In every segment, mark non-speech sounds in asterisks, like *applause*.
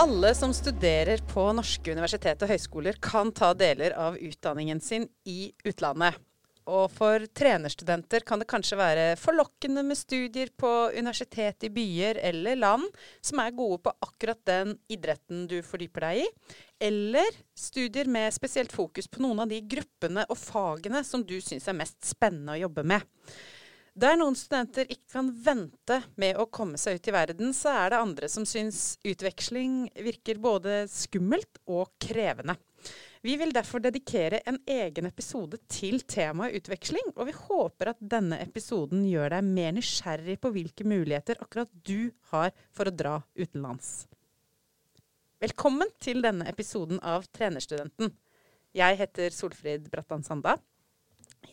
Alle som studerer på norske universitet og høyskoler, kan ta deler av utdanningen sin i utlandet. Og for trenerstudenter kan det kanskje være forlokkende med studier på universitet i byer eller land som er gode på akkurat den idretten du fordyper deg i. Eller studier med spesielt fokus på noen av de gruppene og fagene som du syns er mest spennende å jobbe med. Der noen studenter ikke kan vente med å komme seg ut i verden, så er det andre som syns utveksling virker både skummelt og krevende. Vi vil derfor dedikere en egen episode til temaet utveksling, og vi håper at denne episoden gjør deg mer nysgjerrig på hvilke muligheter akkurat du har for å dra utenlands. Velkommen til denne episoden av Trenerstudenten. Jeg heter Solfrid Brattan Sanda.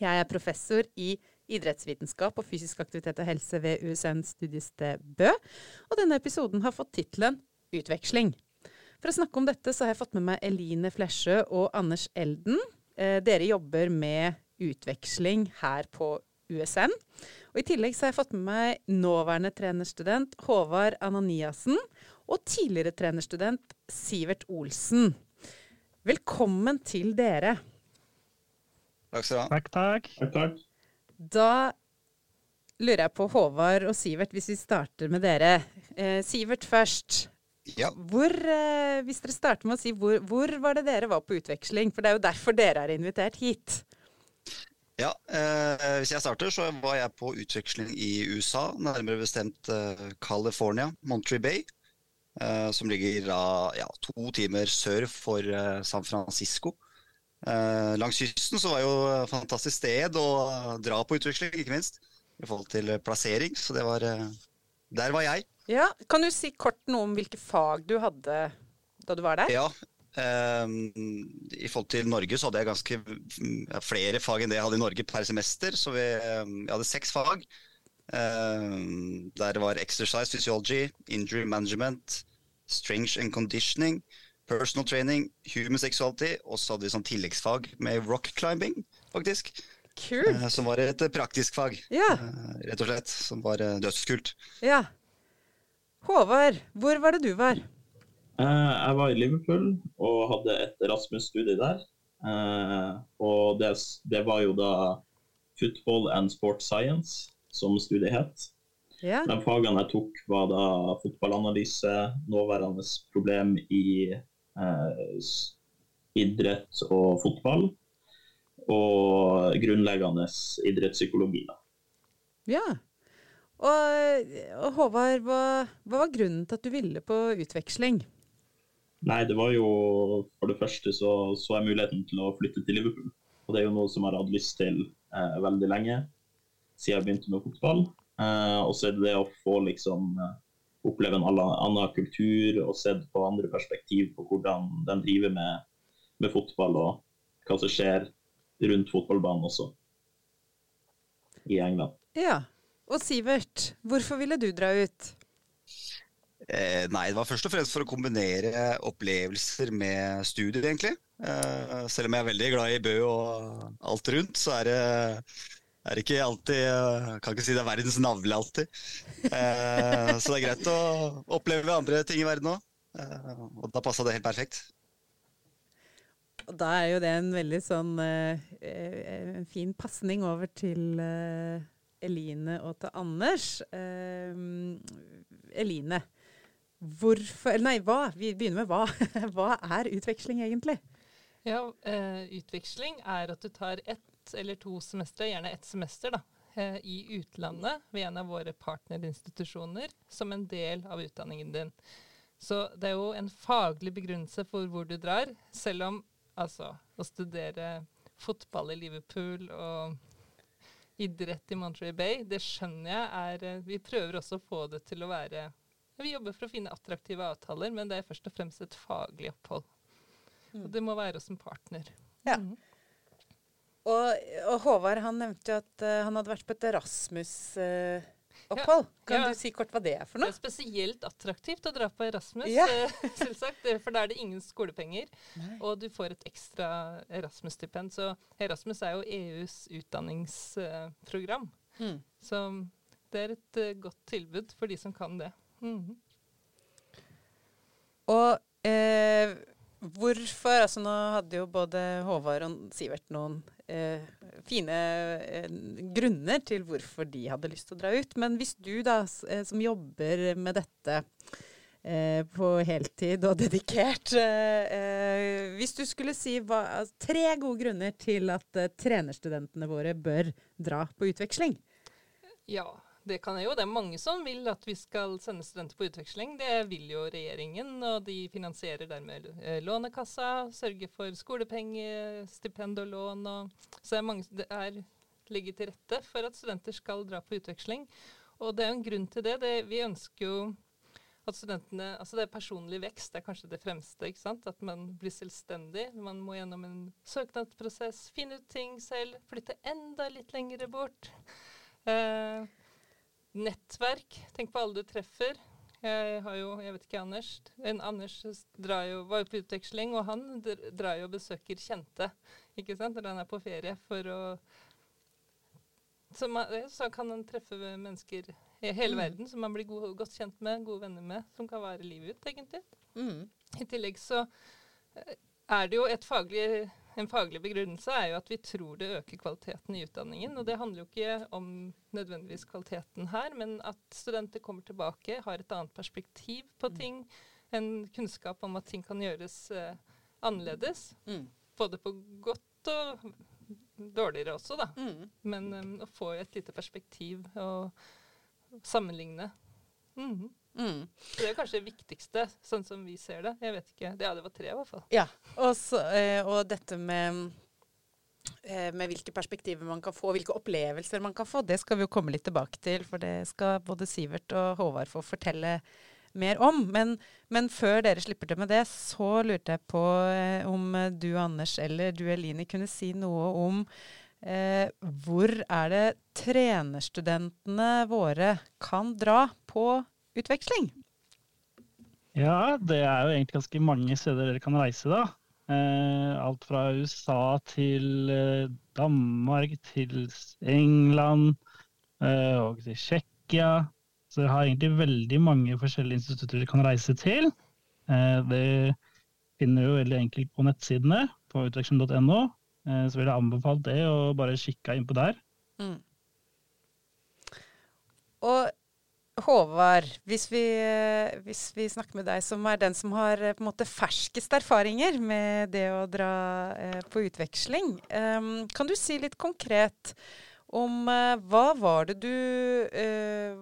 Jeg er professor i idrettsvitenskap og fysisk aktivitet og helse ved USN studiested Bø, og denne episoden har fått tittelen Utveksling. For å snakke om dette så har jeg fått med meg Eline Flesjø og Anders Elden. Eh, dere jobber med utveksling her på USN. Og I tillegg så har jeg fått med meg nåværende trenerstudent Håvard Ananiassen og tidligere trenerstudent Sivert Olsen. Velkommen til dere. Takk skal du ha. Takk, takk. Takk, takk. Da lurer jeg på Håvard og Sivert, hvis vi starter med dere. Eh, Sivert først. Ja. Hvor, eh, hvis dere starter med å si hvor, hvor var det dere var på utveksling? For det er jo derfor dere er invitert hit. ja eh, hvis jeg starter, så var jeg på utveksling i USA, nærmere bestemt eh, California, Monterey Bay. Eh, som ligger da ja, to timer sør for eh, San Francisco. Eh, langs kysten så var jo et fantastisk sted å dra på utveksling, ikke minst. I forhold til plassering, så det var eh, Der var jeg. Ja, Kan du si kort noe om hvilke fag du hadde da du var der? Ja. ehm, I forhold til Norge så hadde jeg ganske ja, flere fag enn det jeg hadde i Norge per semester. Så vi, ehm, jeg hadde seks fag. Ehm, der var exercise physiology, injury management, strength and conditioning, personal training, human sexuality, og så hadde vi sånn tilleggsfag med rock climbing, faktisk. Kult. eh, Som var et praktisk fag, Ja. eh, rett og slett. Som var eh, dødskult. ja. Håvard, hvor var det du var? Eh, jeg var i Liverpool og hadde et Rasmus-studie der. Eh, og det, det var jo da Football and Sport Science, som studiet het. Ja. De fagene jeg tok, var da fotballanalyse, nåværende problem i eh, idrett og fotball, og grunnleggende idrettspsykologi. Ja. Og, og Håvard, hva, hva var grunnen til at du ville på utveksling? Nei, det var jo For det første så så jeg muligheten til å flytte til Liverpool. Og det er jo noe som jeg har hatt lyst til eh, veldig lenge, siden jeg begynte med fotball. Eh, og så er det det å få liksom eh, oppleve en annen kultur og sett på andre perspektiv på hvordan de driver med, med fotball, og hva som skjer rundt fotballbanen også, i England. Ja. Og Sivert, hvorfor ville du dra ut? Eh, nei, det var først og fremst for å kombinere opplevelser med studier, egentlig. Eh, selv om jeg er veldig glad i Bø og alt rundt, så er det, er ikke alltid jeg Kan ikke si det er verdens navle alltid. Eh, så det er greit å oppleve andre ting i verden òg. Eh, og da passa det helt perfekt. Og da er jo det en veldig sånn eh, eh, en fin pasning over til eh, Eline og til Anders. Eh, Eline, hvorfor eller Nei, hva? Vi begynner med hva. *laughs* hva er utveksling egentlig? Ja, eh, utveksling er at du tar ett eller to semestre, gjerne ett semester, da, eh, i utlandet ved en av våre partnerinstitusjoner som en del av utdanningen din. Så det er jo en faglig begrunnelse for hvor du drar, selv om altså å studere fotball i Liverpool og idrett i Monterey Bay, det skjønner jeg er eh, Vi prøver også å få det til å være Vi jobber for å finne attraktive avtaler, men det er først og fremst et faglig opphold. Og det må være hos en partner. Ja. Mhm. Og, og Håvard han nevnte jo at uh, han hadde vært på et Erasmus-opphold. kan Ja. du si kort hva det er for noe? Det er spesielt attraktivt å dra på Erasmus, Ja. eh, *laughs* selvsagt. For da er det ingen skolepenger, Nei. og du får et ekstra Erasmus-stipend. Så Erasmus er jo EUs utdanningsprogram. Mm. Så det er et eh, godt tilbud for de som kan det. Mm. Og eh, hvorfor Altså nå hadde jo både Håvard og Sivert noen fine eh, grunner til hvorfor de hadde lyst til å dra ut. Men hvis du da, eh, som jobber med dette eh, på heltid og dedikert eh, Hvis du skulle si hva, altså, tre gode grunner til at trenerstudentene våre bør dra på utveksling? Ja, det kan jeg jo. Det er mange som vil at vi skal sende studenter på utveksling. Det vil jo regjeringen, og de finansierer dermed eh, Lånekassa, sørger for skolepenger, stipend og lån. Og, så det er mange, det er, ligger til rette for at studenter skal dra på utveksling. Og det er jo en grunn til det. det vi ønsker jo at studentene, altså det er Personlig vekst det er kanskje det fremste. ikke sant? At man blir selvstendig. Man må gjennom en søknadsprosess, finne ut ting selv, flytte enda litt lengre bort. Uh, nettverk. Tenk på alle du treffer. Jeg har jo, jeg vet ikke, Anders. En Anders jo, var jo på utveksling, og han drar jo og besøker kjente ikke sant, når han er på ferie. for å så, man, så kan han treffe mennesker i hele mm. verden som man blir god, godt kjent med, gode venner med, som kan være livet ut, egentlig. Mm. I tillegg så eh, er det jo et faglig en faglig begrunnelse er jo at vi tror det øker kvaliteten i utdanningen. Og det handler jo ikke om nødvendigvis kvaliteten her, men at studenter kommer tilbake, har et annet perspektiv på mm. ting. En kunnskap om at ting kan gjøres eh, annerledes. Mm. Både på godt og dårligere også, da. Mm. Men um, å få et lite perspektiv og sammenligne. Mm. Mm. Det er kanskje det viktigste, sånn som vi ser det. Jeg vet ikke. Ja, det var tre i hvert fall. Ja, og, så, eh, og dette med, eh, med hvilke perspektiver man kan få, hvilke opplevelser man kan få, det skal vi jo komme litt tilbake til. For det skal både Sivert og Håvard få fortelle mer om. Men, men før dere slipper til med det, så lurte jeg på eh, om du, Anders, eller du, Eline, kunne si noe om eh, hvor er det trenerstudentene våre kan dra på utveksling? Ja, det er jo egentlig ganske mange steder dere kan reise, da. Eh, alt fra USA til eh, Danmark, til England eh, og til Tsjekkia. Så dere har egentlig veldig mange forskjellige institutter dere kan reise til. Det finner du veldig enkelt på nettsidene på utveksling.no. Så vil jeg anbefale det, og bare kikke innpå der. Mm. Og Håvard, hvis vi, hvis vi, snakker med deg som er den som har på en måte ferskest erfaringer med det å dra eh, på utveksling, um, kan du si litt konkret om hva, var det du,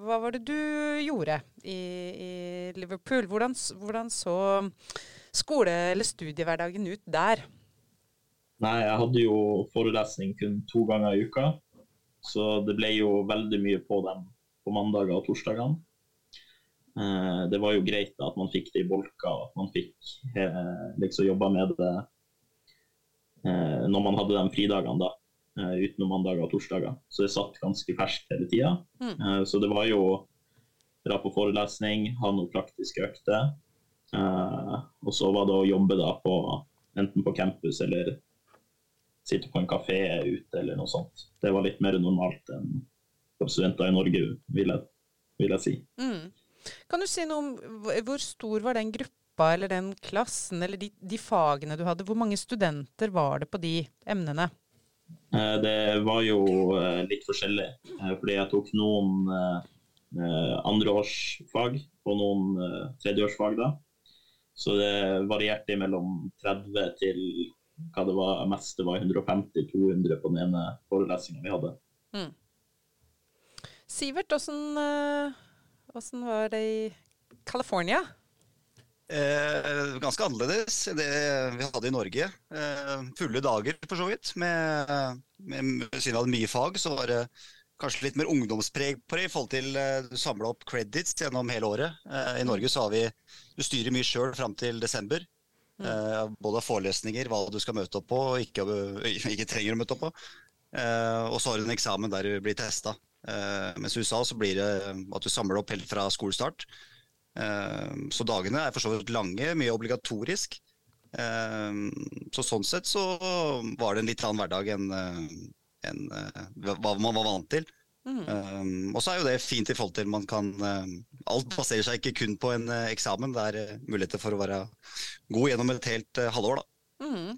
var det du gjorde i, i Liverpool? Hvordan, hvordan, så skole- eller studiehverdagen ut der? Nei, jeg hadde jo forelesning kun to ganger i uka, så det ble jo veldig mye på dem på mandager og torsdagene. Eh, det var jo greit da, at man fikk det i bolker, at man fikk eh, liksom jobba med det eh, når man hadde de fridagene da, utenom mandager og torsdager. Så det satt ganske ferskt hele tida. Mm. Så det var jo dra på forelesning, ha noen praktiske økter. Og så var det å jobbe da på enten på campus eller sitte på en kafé ute eller noe sånt. Det var litt mer normalt enn for studenter i Norge, vil jeg, vil jeg si. Mm. Kan du si noe om hvor stor var den gruppa eller den klassen eller de, de, fagene du hadde? Hvor mange studenter var det på de emnene? Eh, det var jo eh, litt forskjellig, eh, fordi jeg tok noen andreårsfag og noen tredjeårsfag da. Så det varierte mellom 30 til hva det var mest, det var 150-200 på den ene forelesninga vi hadde. Mm. Sivert, åssen eh, var det i California? Eh, ganske annerledes det vi hadde i Norge. Eh, fulle dager, for så vidt. Med, med, siden av mye fag, så var det kanskje litt mer ungdomspreg på det i forhold til eh, du samla opp credits gjennom hele året. Eh, I Norge så har vi Du styrer mye sjøl fram til desember. Mm. Eh, både forelesninger, hva du skal møte opp på og ikke, ikke trenger å møte opp på. og så har du en eksamen der du blir testa. Uh, mens i USA så blir det at du samler opp helt fra skolestart. Uh, så dagene er for så vidt lange, mye obligatorisk. Uh, så sånn sett så var det en litt annen hverdag enn en, hva man var vant til. Mm. og så er jo det fint i forhold til man kan alt baserer seg ikke kun på en uh, eksamen. Det er uh, muligheter for å være god gjennom et helt eh, halvår, da. Mm.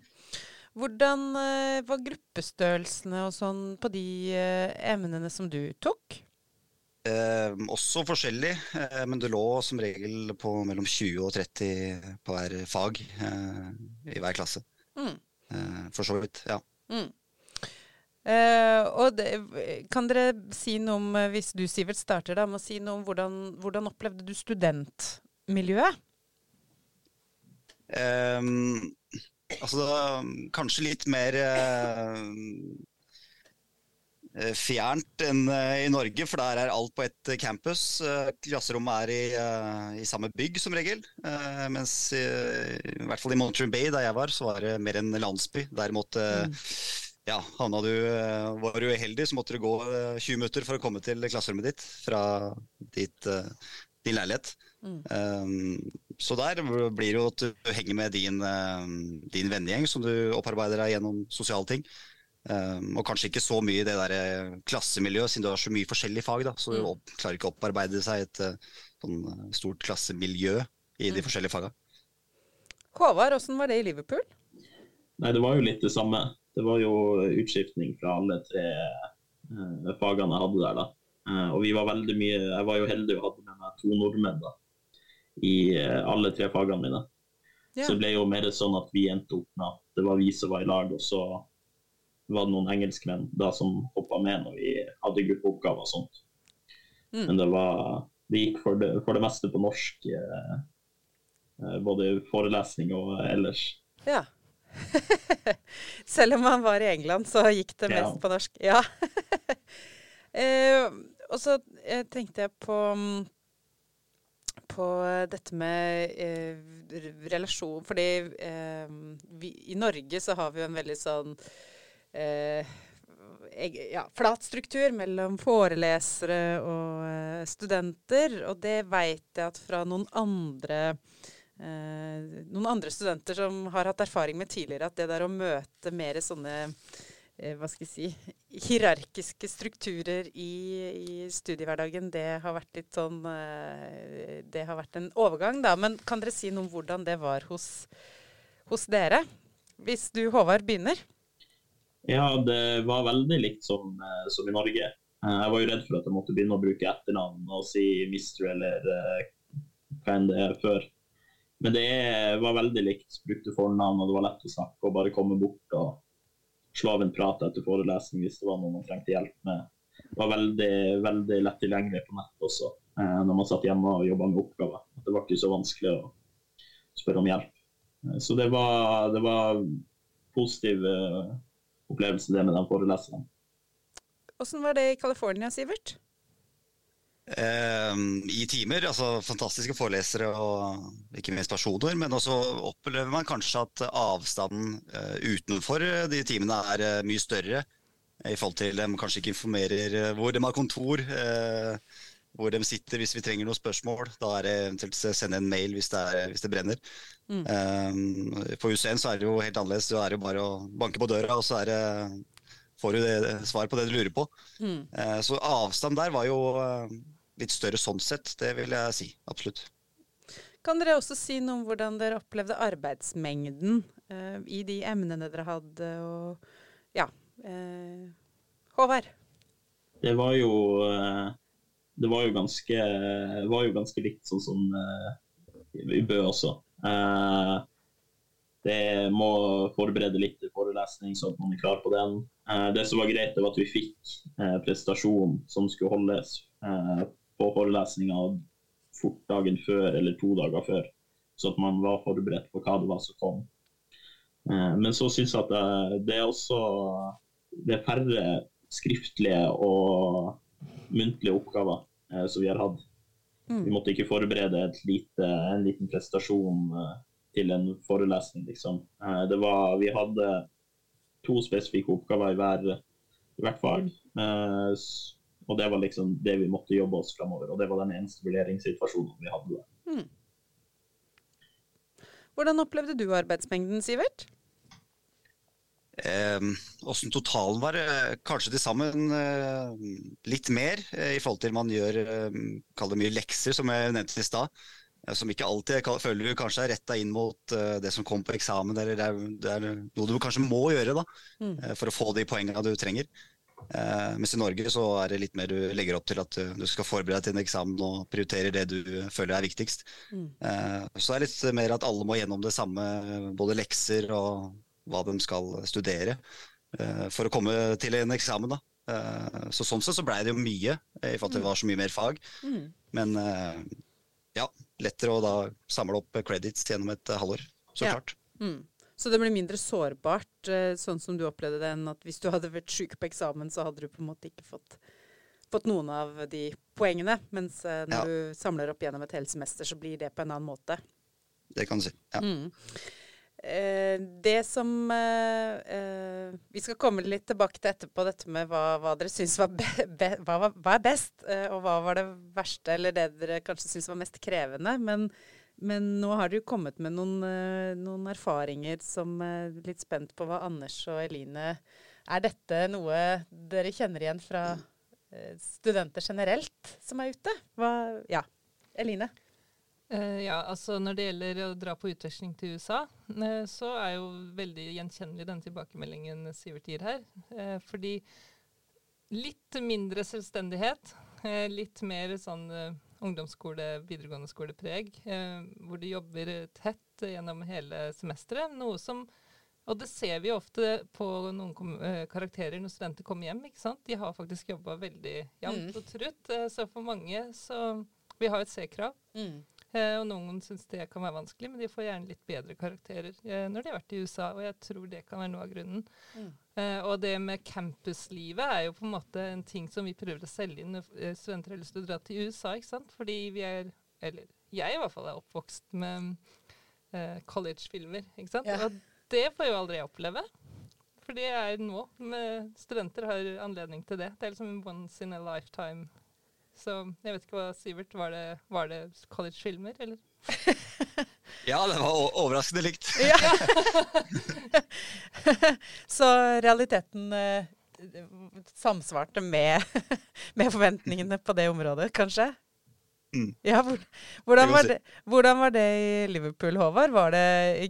Hvordan eh, var gruppestørrelsene og sånn på de eh, emnene som du tok? Eh, også forskjellig, eh, men det lå som regel på mellom 20 og 30 på hver fag eh, i hver klasse. Mm. Eh, for så vidt, ja. Mm. Eh, og det, kan dere si noe om, eh, hvis du Sivert starter da, med å si noe om hvordan, hvordan opplevde du studentmiljøet? Ehm, altså kanskje litt mer eh, eh, fjernt enn eh, i Norge, for der er alt på ett eh, campus. Eh, Klasserommet er i, eh, i samme bygg som regel. Mens i, i hvert fall i Montreal Bay, der jeg var, så var det mer en landsby. Der måtte ja, havna du, var du uheldig, så måtte du gå eh, 20 minutter for å komme til klasserommet ditt fra ditt, din leilighet. Mm. Um, så der blir det jo at du henger med din, um, din vennegjeng som du opparbeider deg gjennom sosiale ting. Um, og kanskje ikke så mye i det der eh, klassemiljøet, siden du har så mye forskjellige fag. da, Så du Mm. opp, klarer ikke å opparbeide seg et eh, sånn eh, stort klassemiljø i de Mm. forskjellige faga. Håvard, åssen var det i Liverpool? Nei, det var jo litt det samme. Det var jo utskiftning fra alle tre eh, fagene jeg hadde der, da. Eh, og vi var veldig mye Jeg var jo heldig og hadde med meg to nordmenn da, i eh, alle tre fagene mine. Ja. Så det ble jo mer sånn at vi endte opp med at det var vi som var i lag, og så var det noen engelskmenn da som hoppa med når vi hadde gruppeoppgaver og sånt. Mm. Men det var Det gikk for det, for det meste på norsk, eh, eh, både forelesning og ellers. Ja. *laughs* Selv om han var i England, så gikk det mest Ja. på norsk. Ja. *laughs* eh, og så eh, tenkte jeg på mm, på dette med eh, relasjon Fordi eh, vi, i Norge så har vi jo en veldig sånn eh, ja, flat struktur mellom forelesere og eh, studenter. Og det veit jeg at fra noen andre eh, noen andre studenter som har hatt erfaring med tidligere, at det der å møte mer sånne hva skal jeg si, hierarkiske strukturer i, i studiehverdagen, det har vært litt sånn eh, Det har vært en overgang, da. Men kan dere si noe om hvordan det var hos, hos dere? Hvis du, Håvard, begynner. Ja, det var veldig likt som, eh, som i Norge. Eh, Jeg var jo redd for at jeg måtte begynne å bruke etternavn og si mister eller eh, hva enn det er før. Men det var veldig likt. Brukte fornavn, og det var lett å snakke og bare komme bort og slå av en prat etter forelesning hvis det var noe man trengte hjelp med. Det var veldig, veldig lett tilgjengelig på nett også, eh, når man satt hjemme og jobba med oppgaver. Det var ikke så vanskelig å spørre om hjelp. Eh, Så det var, det var positiv eh, opplevelse det med den foreleseren. Åssen var det i California, Sivert? Ehm, I timer, altså fantastiske forelesere og ikke minst personer, men også opplever man kanskje at avstanden eh, utenfor de timene er eh, mye større. I forhold til de kanskje ikke informerer eh, hvor de har kontor, eh, hvor de sitter hvis vi trenger noen spørsmål. Da er det eventuelt å sende en mail hvis det, er, hvis det brenner. Mm. Ehm, på UCN så er det jo helt annerledes. Da er det jo bare å banke på døra, og så er det, får du det, svar på det du lurer på. Mm. Så avstand der var jo litt større sånn sett, det vil jeg si. Absolutt. Kan dere også si noe om hvordan dere opplevde arbeidsmengden eh, i de emnene dere hadde, og ja. Eh, Håvard? Det var jo eh, det var jo ganske, var jo ganske likt sånn som eh, i Bø også. Eh, det må forberede litt til forelesning, sånn at man er klar på den. Eh, det som var greit, det var at vi fikk eh, prestasjon som skulle holdes eh, på forelesninga fort dagen før eller to dager før, så at man var forberedt på hva det var som kom. Eh, men så syns jeg at det, det er også det er færre skriftlige og muntlige oppgaver eh, som vi har hatt. Vi Mm. måtte ikke forberede lite, en liten prestasjon eh, til en forelesning, liksom. Eh, det var, vi hadde to spesifikke oppgaver i, hver, i hvert fag. Eh, og det var liksom det vi måtte jobbe oss framover. Og det var den eneste vurderingssituasjonen vi hadde. der. Hvordan opplevde du arbeidsmengden, Sivert? Åssen eh, totalen var? Eh, kanskje til sammen eh, litt mer eh, i forhold til man gjør eh, kall det mye lekser, som jeg nevnte i stad. Eh, som ikke alltid jeg føler du kanskje er retta inn mot det som kommer på eksamen, eller det er, det er, noe du kanskje må gjøre da, mm. for å få de poengene du trenger. Mens i Norge så er det litt mer du legger opp til at du skal forberede deg til en eksamen og prioritere det du føler er viktigst. Mm. så det er litt mer at alle må gjennom det samme, både lekser og hva de skal studere eh, for å komme til en eksamen. da. Uh, så Sånn sett så blei det jo mye, i forhold til det var så mye mer fag. Mm. Men uh, ja, lettere å da samle opp credits gjennom et halvår, så ja. klart. Mm. Så det blir mindre sårbart, sånn som du opplevde det, enn at hvis du hadde vært syk på eksamen, så hadde du på en måte ikke fått, fått noen av de poengene. Mens når ja. du samler opp gjennom et helt semester, så blir det på en annen måte. Det kan du si. Ja. Mm. Eh, det som eh, eh, Vi skal komme litt tilbake til etterpå, dette med hva, hva dere syns var, be, hva, hva er best, eh, og hva var det verste, eller det dere kanskje syns var mest krevende. Men, men, nå har dere kommet med noen, eh, noen erfaringer som er litt spent på hva Anders og Eline Er dette noe dere kjenner igjen fra eh, studenter generelt som er ute? Hva, ja, Eline? Uh, ja, altså Når det gjelder å dra på utveksling til USA, uh, så er jo veldig gjenkjennelig den tilbakemeldingen Sivert gir her. Uh, fordi litt mindre selvstendighet, litt mer sånn ungdomsskole, videregående skole-preg, hvor du jobber tett gjennom hele semesteret. Noe som Og det ser vi ofte på noen karakterer når studenter kommer hjem. ikke sant? De har faktisk jobba veldig jevnt mm. og trutt. så for mange så Vi har et C-krav. Mm. Eh, og noen syns det kan være vanskelig, men de får gjerne litt bedre karakterer eh, når de har vært i USA, og jeg tror det kan være noe av grunnen. Mm. Eh, og det med campuslivet er jo på en måte en ting som vi prøver å selge inn når eh, studenter har lyst til å dra til USA, ikke sant? Fordi vi er, eller jeg i hvert fall, er oppvokst med eh, college-filmer, ikke sant. Ja. Og det får jo aldri jeg oppleve. For det er nå. Med studenter har anledning til det. Det er liksom once in a lifetime så jeg vet ikke hva, Sivert, var det, var det college-filmer, eller? *laughs* ja, det var overraskende likt. *laughs* *laughs* Så realiteten eh, samsvarte med, *laughs* med, forventningene på det området, kanskje? Mm. Ja, hvordan, var det, hvordan, var det, i Liverpool, Håvard?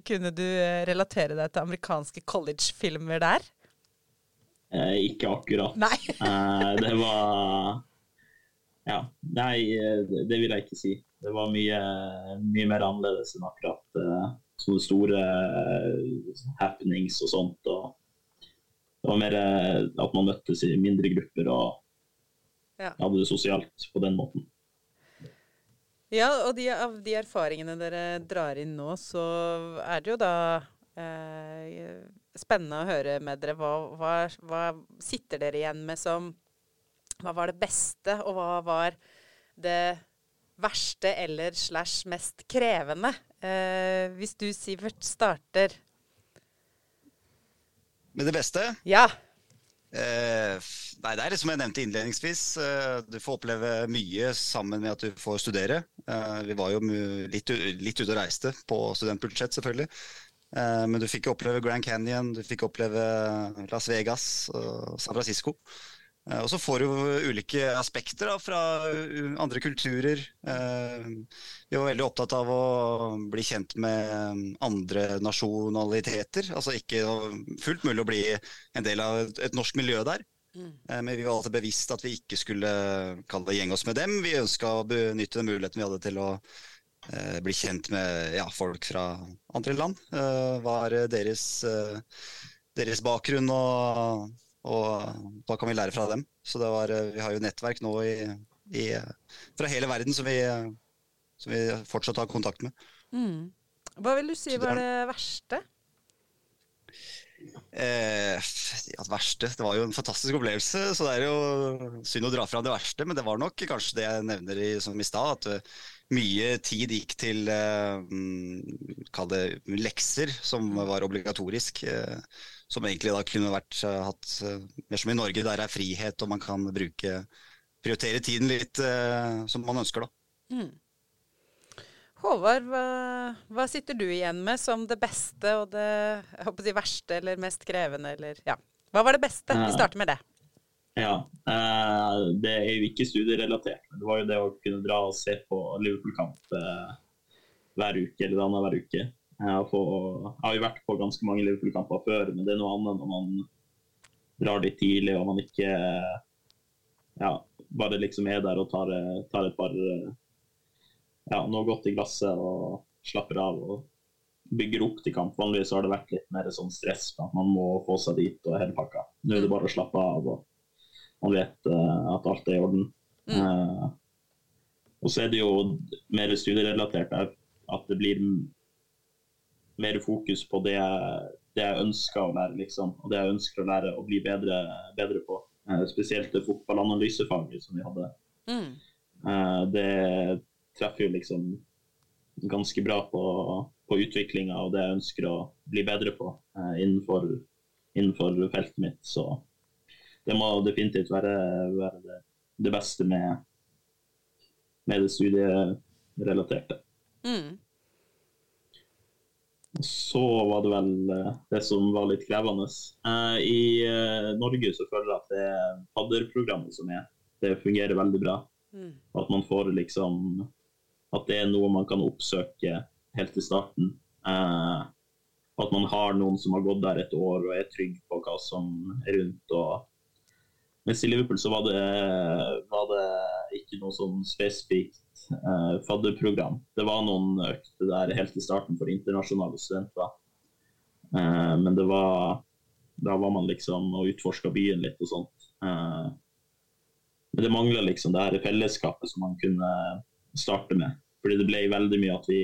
kunne du eh, relatere deg til amerikanske college-filmer der? Eh, ikke akkurat. Nei. eh, det var ja. Nei, det, det vil jeg ikke si. Det var mye, mye mer annerledes enn akkurat uh, sånne store uh, happenings og sånt. Og det var mer uh, at man møttes i mindre grupper og ja. hadde det sosialt på den måten. Ja, og de, av de erfaringene dere drar inn nå, så er det jo da spennende å høre med dere. Hva, hva, hva sitter dere igjen med som hva var det beste, og hva var det verste eller slash mest krevende? Eh, hvis du, Sivert, starter Med det beste? Ja. Eh, nei, det er det som jeg nevnte innledningsvis. Eh, du får oppleve mye sammen med at du får studere. Eh, vi var jo litt, litt ute og reiste på studentbudsjett, selvfølgelig. Eh, men du fikk oppleve Grand Canyon, du fikk oppleve Las Vegas og San Francisco. Eh, og så får du ulike aspekter da, fra andre kulturer. Eh, vi var veldig opptatt av å bli kjent med andre nasjonaliteter. Altså ikke fullt mulig å bli en del av et norsk miljø der. Mm. Eh, men vi var alltid bevisst at vi ikke skulle kalle det gjenge oss med dem. Vi ønska å benytte den muligheten vi hadde til å bli kjent med ja, folk fra andre land. hva er deres, deres bakgrunn og og da kan vi lære fra dem. Så var, eh, vi har jo nettverk nå i, i, fra hele verden som vi, som vi, fortsatt har kontakt med. Mm. Hva vil du si var det verste? Eh, ja, det verste Det var jo en fantastisk opplevelse, så det er jo synd å dra fra det verste. Men det var nok kanskje det jeg nevner i, som i stad, at uh, mye tid gikk til eh, det lekser, som var obligatorisk. Uh, som egentlig da kunne vært uh, hatt uh, mer som i Norge, der er frihet og man kan bruke prioritere tiden litt uh, som man ønsker, da. Mm. Håvard, hva, hva, sitter du igjen med som det beste og det jeg håper å si, verste eller mest krevende? Eller, ja. Hva var det beste? Vi starter med det. Ja, eh, Det er jo ikke studierelatert. men Det var jo det å kunne dra og se på Liverpool-kamp eh, hver uke eller annenhver uke. Jeg har, jeg har jo vært på ganske mange Liverpool-kamper før, men det er noe annet når man drar dit tidlig og man ikke ja, bare liksom er der og tar, tar et par ja, noe godt i glasset og slapper av og bygger opp til kamp. Vanligvis har det vært litt mer sånn stress at man må få seg dit og hele pakka. Nå er det bare å slappe av, og man vet uh, at alt er i orden. Mm. Uh, og så er det jo mer studierelatert at det blir mer fokus på det det jeg ønsker å lære, liksom. Og det jeg ønsker å lære å bli bedre, bedre på. Uh, spesielt det fotballanalysefaget som vi hadde. Mm. det treffer jo liksom ganske bra på, på utviklinga og det jeg ønsker å bli bedre på eh, innenfor, innenfor, feltet mitt. Så det må definitivt være, være det, det, beste med, med det studierelaterte. Mm. Så var det vel eh, det som var litt krevende. Eh, I eh, Norge så føler jeg at det fadderprogrammet som er, det fungerer veldig bra. Mm. At man får liksom at det er noe man kan oppsøke helt til starten. At man har noen som har gått der et år og er trygg på hva som er rundt. Og... Mens i Liverpool så var det, var det ikke noe sånn spesifikt eh, fadderprogram. Det var noen økter der helt i starten for internasjonale studenter. Eh, men det var da var man liksom og utforska byen litt og sånt. Eh, men det mangla liksom det her fellesskapet som man kunne starte med. Fordi det ble veldig mye at vi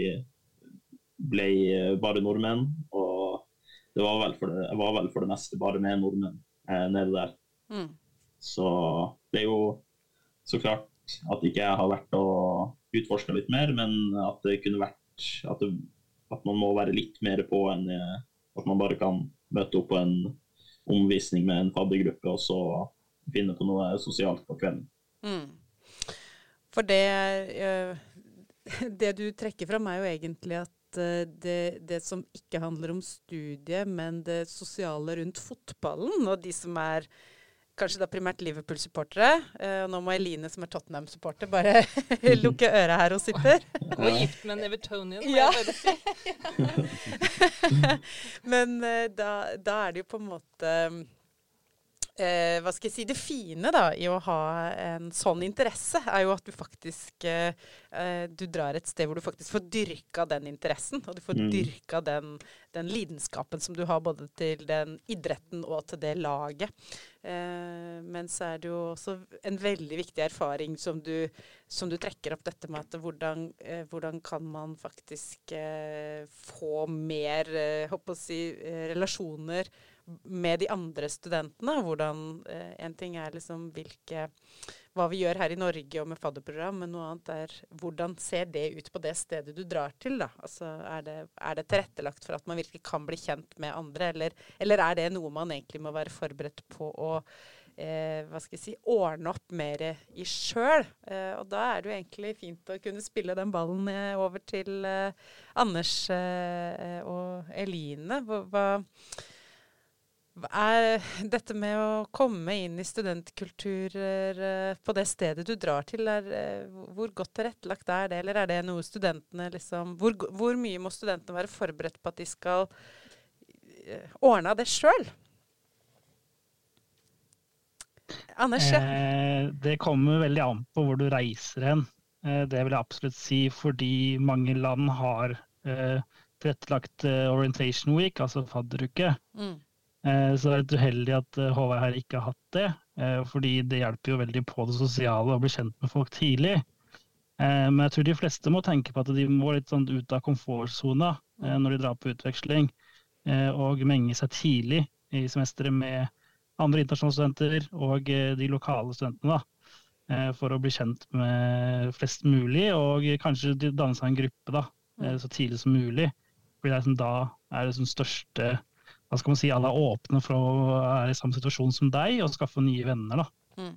ble bare nordmenn. Og det var vel for det, var vel for det meste bare med nordmenn eh, nede der. Mm. Så det er jo så klart at ikke jeg har vært og utforska litt mer, men at det kunne vært at, det, at, man må være litt mer på enn eh, at man bare kan møte opp på en omvisning med en faddergruppe og så finne på noe sosialt på kvelden. Mm. For det, eh, det du trekker fram, er jo egentlig at eh, det, det, som ikke handler om studiet, men det sosiale rundt fotballen, og de som er kanskje da primært Liverpool-supportere. Uh, og nå må Eline, som er Tottenham-supporter, bare *laughs* lukke øret her hun sitter. Og gift med en Evertonian, må ja. jeg bare si. *laughs* Men uh, da, da, er det jo på en måte eh, hva skal jeg si, Det fine da, i å ha en sånn interesse, er jo at du faktisk eh, eh, du drar et sted hvor du faktisk får dyrka den interessen. Og du får mm. dyrka den, den, lidenskapen som du har både til den idretten og til det laget. Eh, men så er det jo også en veldig viktig erfaring som du, som du trekker opp dette med at hvordan, eh, hvordan kan man faktisk eh, få mer, eh, håper å si, relasjoner med de andre studentene. Hvordan, eh, en ting er liksom hvilke, hva vi gjør her i Norge og med fadderprogram, men noe annet er hvordan ser det ut på det stedet du drar til. da? Altså, er, det, er det tilrettelagt for at man virkelig kan bli kjent med andre, eller, eller er det noe man egentlig må være forberedt på å eh, hva skal jeg si, ordne opp mer i sjøl. Eh, og da er det jo egentlig fint å kunne spille den ballen eh, over til eh, Anders eh, og Eline. Hva, er dette med å komme inn i studentkulturer eh, på det stedet du drar til, er, eh, hvor godt tilrettelagt er det, eller er det noe studentene liksom hvor, hvor, mye må studentene være forberedt på at de skal ordne ordne det sjøl? Anders? Ja. Eh, det kommer veldig an på hvor du reiser hen. Eh, det vil jeg absolutt si, fordi mange land har eh, tilrettelagt orientation week, altså fadderuke. Mm. Eh, så det er litt uheldig at eh, Håvard her ikke har hatt det, eh, fordi det hjelper jo veldig på det sosiale å bli kjent med folk tidlig. Men jeg tror de fleste må tenke på at de må litt sånn ut av komfortsona når de drar på utveksling, og menge seg tidlig i semesteret med andre internasjonale studenter og de lokale studentene. da, For å bli kjent med flest mulig, og kanskje danne seg en gruppe da, så tidlig som mulig. For det er liksom da er det som største hva skal man si, alle er åpne for å være i samme situasjon som deg og skaffe nye venner. da. Mm.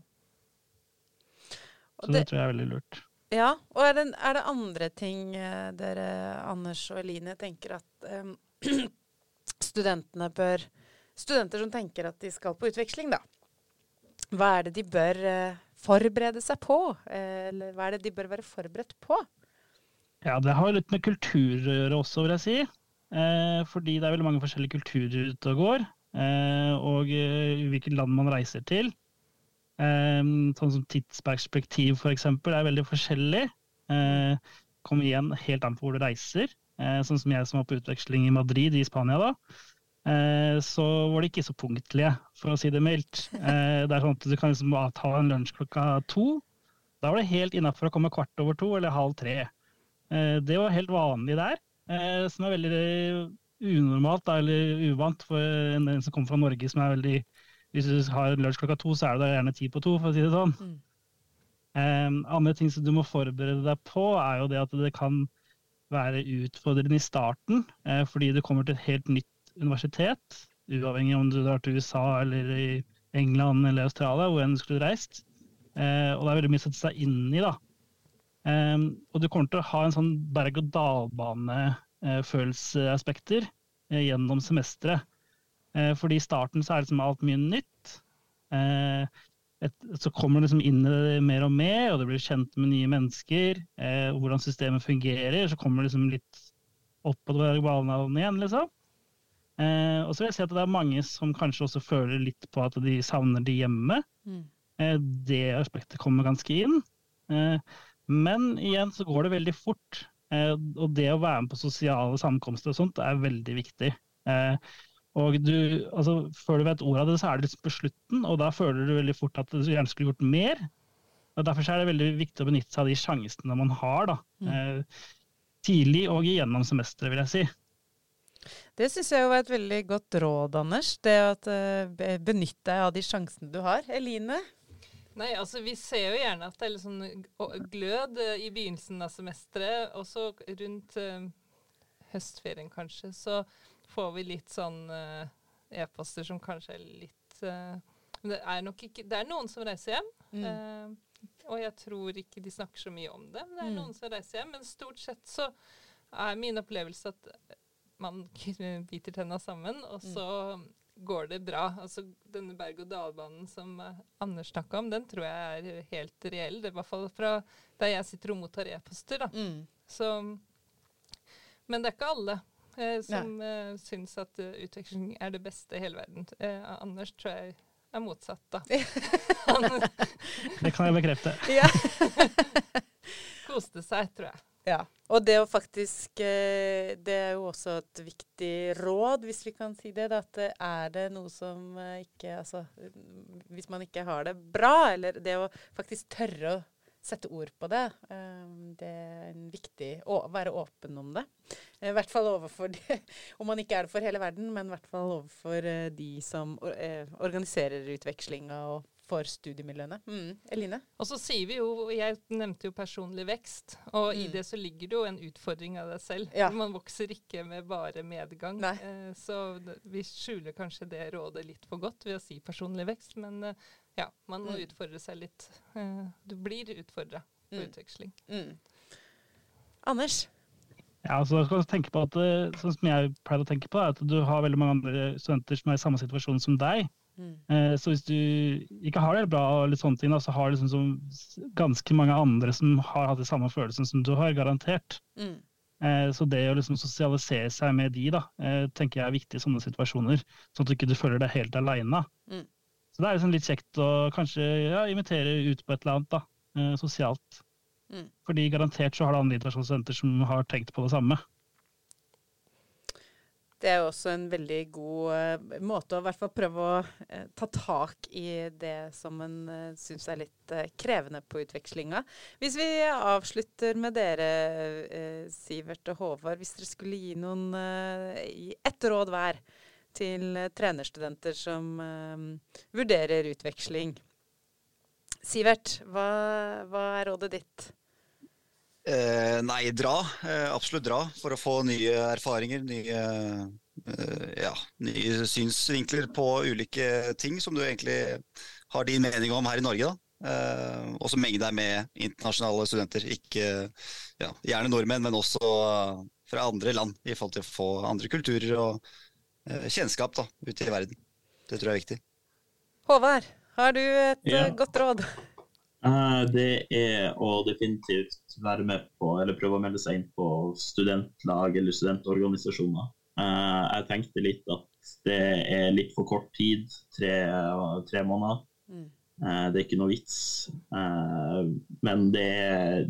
Så det, det, tror jeg er veldig lurt. Ja, og er det, er det andre ting eh, dere, Anders og Eline, tenker at um, *clears throat* studentene bør Studenter som tenker at de skal på utveksling, da. Hva er det de bør uh, forberede seg på? Eller hva er det de bør være forberedt på? Ja, det har litt med kultur å gjøre også, vil jeg si. Eh, fordi det er veldig mange forskjellige kulturer ute og går. Eh, og eh, hvilket land man reiser til. Sånn som tidsperspektiv f.eks. er veldig forskjellig. Kommer igjen helt an på hvor du reiser. Sånn som jeg som var på utveksling i Madrid i Spania da. Så var de ikke så punktlige, for å si det mildt. Det er sånn at Du kan liksom ta en lunsj klokka to. Da var det helt innafor å komme kvart over to eller halv tre. Det var helt vanlig der, som er veldig unormalt eller uvant for en, en som kommer fra Norge som er veldig Hvis du har lunsj klokka to, så er det gjerne ti på to, for å si det sånn. Mm. Um, andre ting som du må forberede deg på, er jo det at det kan være utfordrende i starten, eh, fordi du kommer til et helt nytt universitet, uavhengig om du drar til USA eller i England eller Australia, hvor enn du skulle reist. Eh, og det er veldig mye å sette seg inn i, da. Eh, og du kommer til å ha en sånn berg-og-dal-bane-følelsesaspekter eh, gjennom semesteret. Eh, fordi i starten så er liksom alt mye nytt. Eh, et, så kommer du liksom inn i det mer og mer, og du blir kjent med nye mennesker. Eh, hvordan systemet fungerer. Så kommer du liksom litt opp på banen igjen, liksom. Eh, og så vil jeg si at det er mange som kanskje også føler litt på at de savner de hjemme. Mm. Eh, det aspektet kommer ganske inn. Eh, men igjen så går det veldig fort. Eh, og det å være med på sosiale sammenkomster og sånt er veldig viktig. Eh, og du, altså, før du vet ordet av det, så er det liksom på slutten, og da føler du veldig fort at du gjerne skulle gjort mer. Og Derfor er det veldig viktig å benytte seg av de sjansene man har. da. Mm. Eh, tidlig og gjennom semesteret, vil jeg si. Det syns jeg var et veldig godt råd, Anders. Det at uh, benytt deg av de sjansene du har. Eline? Nei, altså Vi ser jo gjerne at det er litt sånn glød uh, i begynnelsen av semesteret. Og så rundt uh, høstferien kanskje, så får vi litt sånn e-poster som kanskje er litt Det er nok ikke Det er noen som reiser hjem. Mm. og jeg tror ikke de snakker så mye om det. Men det er mm. noen som reiser hjem. Men stort sett så er min opplevelse at man *laughs* biter tenna sammen, og så mm. Går det bra. Altså Denne berg-og-dal-banen som uh, Anders snakka om, den tror jeg er helt reell. Det er i hvert fall fra der jeg sitter og mottar e-poster. da. Mm. Så, men det er ikke alle eh, som uh, syns at uh, utveksling er det beste i hele verden. Uh, Anders tror jeg er motsatt, da. *laughs* det kan jeg bekrefte. *laughs* Koste seg, tror jeg. Ja. Og det å faktisk eh, Det er jo også et viktig råd, hvis vi kan si det. At er det noe som eh, ikke Altså hvis man ikke har det bra, eller det å faktisk tørre å sette ord på det, eh, det er en viktig Å være åpen om det. I hvert fall overfor de, *laughs* Om man ikke er det for hele verden, men i hvert fall overfor de som organiserer utvekslinga og for studiemiljøene. Mm. Eline? Og så sier vi jo, Jeg nevnte jo personlig vekst, og mm. i det så ligger det jo en utfordring av deg selv. Ja. Man vokser ikke med bare medgang. Eh, så vi skjuler kanskje det rådet litt for godt ved å si personlig vekst, men eh, ja, man må mm. utfordre seg litt. Eh, du blir utfordra på mm. utveksling. Mm. Anders? Ja, altså, jeg skal tenke på at, eh, sånn som jeg pleier å tenke på, er at du har veldig mange andre studenter som er i samme situasjon som deg. Mm. Eh, så hvis du ikke har det bra, eller sånne ting, så har du liksom ganske mange andre som har hatt de samme følelsene som du har, garantert. Mm. Eh, så det å liksom sosialisere seg med de, da, eh, tenker jeg er viktig i sånne situasjoner. Sånn at du ikke føler deg helt aleine. Mm. Så det er liksom litt kjekt å kanskje ja, invitere ut på et eller annet da, sosialt. Mm. Fordi garantert så har du andre internasjonale studenter som har tenkt på det samme. Det er jo også en veldig god uh, måte å i hvert fall prøve å uh, ta tak i det som en uh, syns er litt uh, krevende på utvekslinga. Hvis vi avslutter med dere, Sivert og Håvard. Hvis dere skulle gi noen gi ett råd hver til trenerstudenter som vurderer utveksling. Sivert, hva, hva er rådet ditt? Eh, nei, dra. Eh, absolutt dra for å få nye erfaringer, nye, eh, ja, nye synsvinkler på ulike ting som du egentlig har din mening om her i Norge. Eh, og så menge deg med internasjonale studenter. Ikke ja, gjerne nordmenn, men også fra andre land. I forhold til å få andre kulturer og eh, kjennskap da, ute i verden. Det tror jeg er viktig. Håvard, har du et Ja. eh, godt råd? Eh, Det er å definitivt være med på, eller prøve å melde seg inn på studentlag eller studentorganisasjoner. Eh, Jeg tenkte litt at det er litt for kort tid, tre, tre måneder. Mm. Eh, Det er ikke noe vits. Men det,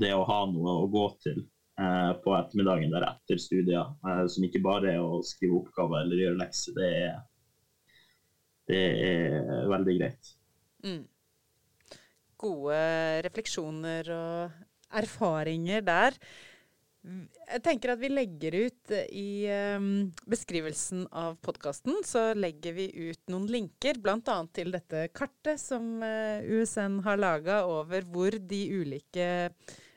det å ha noe å gå til på ettermiddagen der etter studier, som ikke bare er å skrive oppgaver eller gjøre lekser, det er, det er veldig greit. Mm. Gode refleksjoner og erfaringer der. Jeg tenker at vi legger ut eh, i eh, beskrivelsen av podkasten, så legger vi ut noen linker, bl.a. til dette kartet som eh, USN har laga over hvor de ulike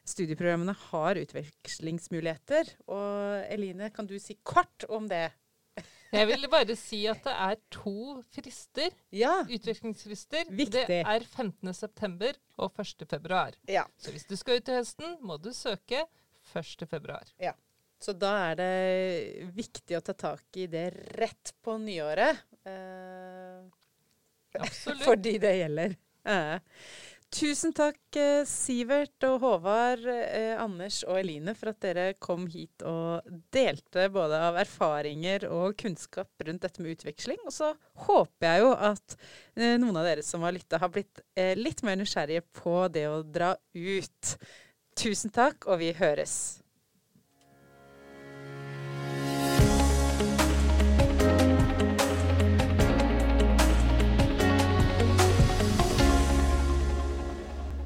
studieprogrammene har utvekslingsmuligheter. Og Eline, kan du si kort om det? Jeg vil bare si at det er to frister, Ja. Utviklingsfrister. Viktig. Det er 15.9. og 1.2. ja. Så hvis du skal ut til høsten, må du søke 1.2. Så da er det viktig å ta tak i det rett på nyåret. Eh, Absolutt. *laughs* fordi det gjelder. Eh. Tusen takk, eh, Sivert og Håvard, eh, Anders og Eline, for at dere kom hit og delte både av erfaringer og kunnskap rundt dette med utveksling. Og så håper jeg jo at eh, noen av dere som har lytta, har blitt eh, litt mer nysgjerrige på det å dra ut. Tusen takk, og vi høres.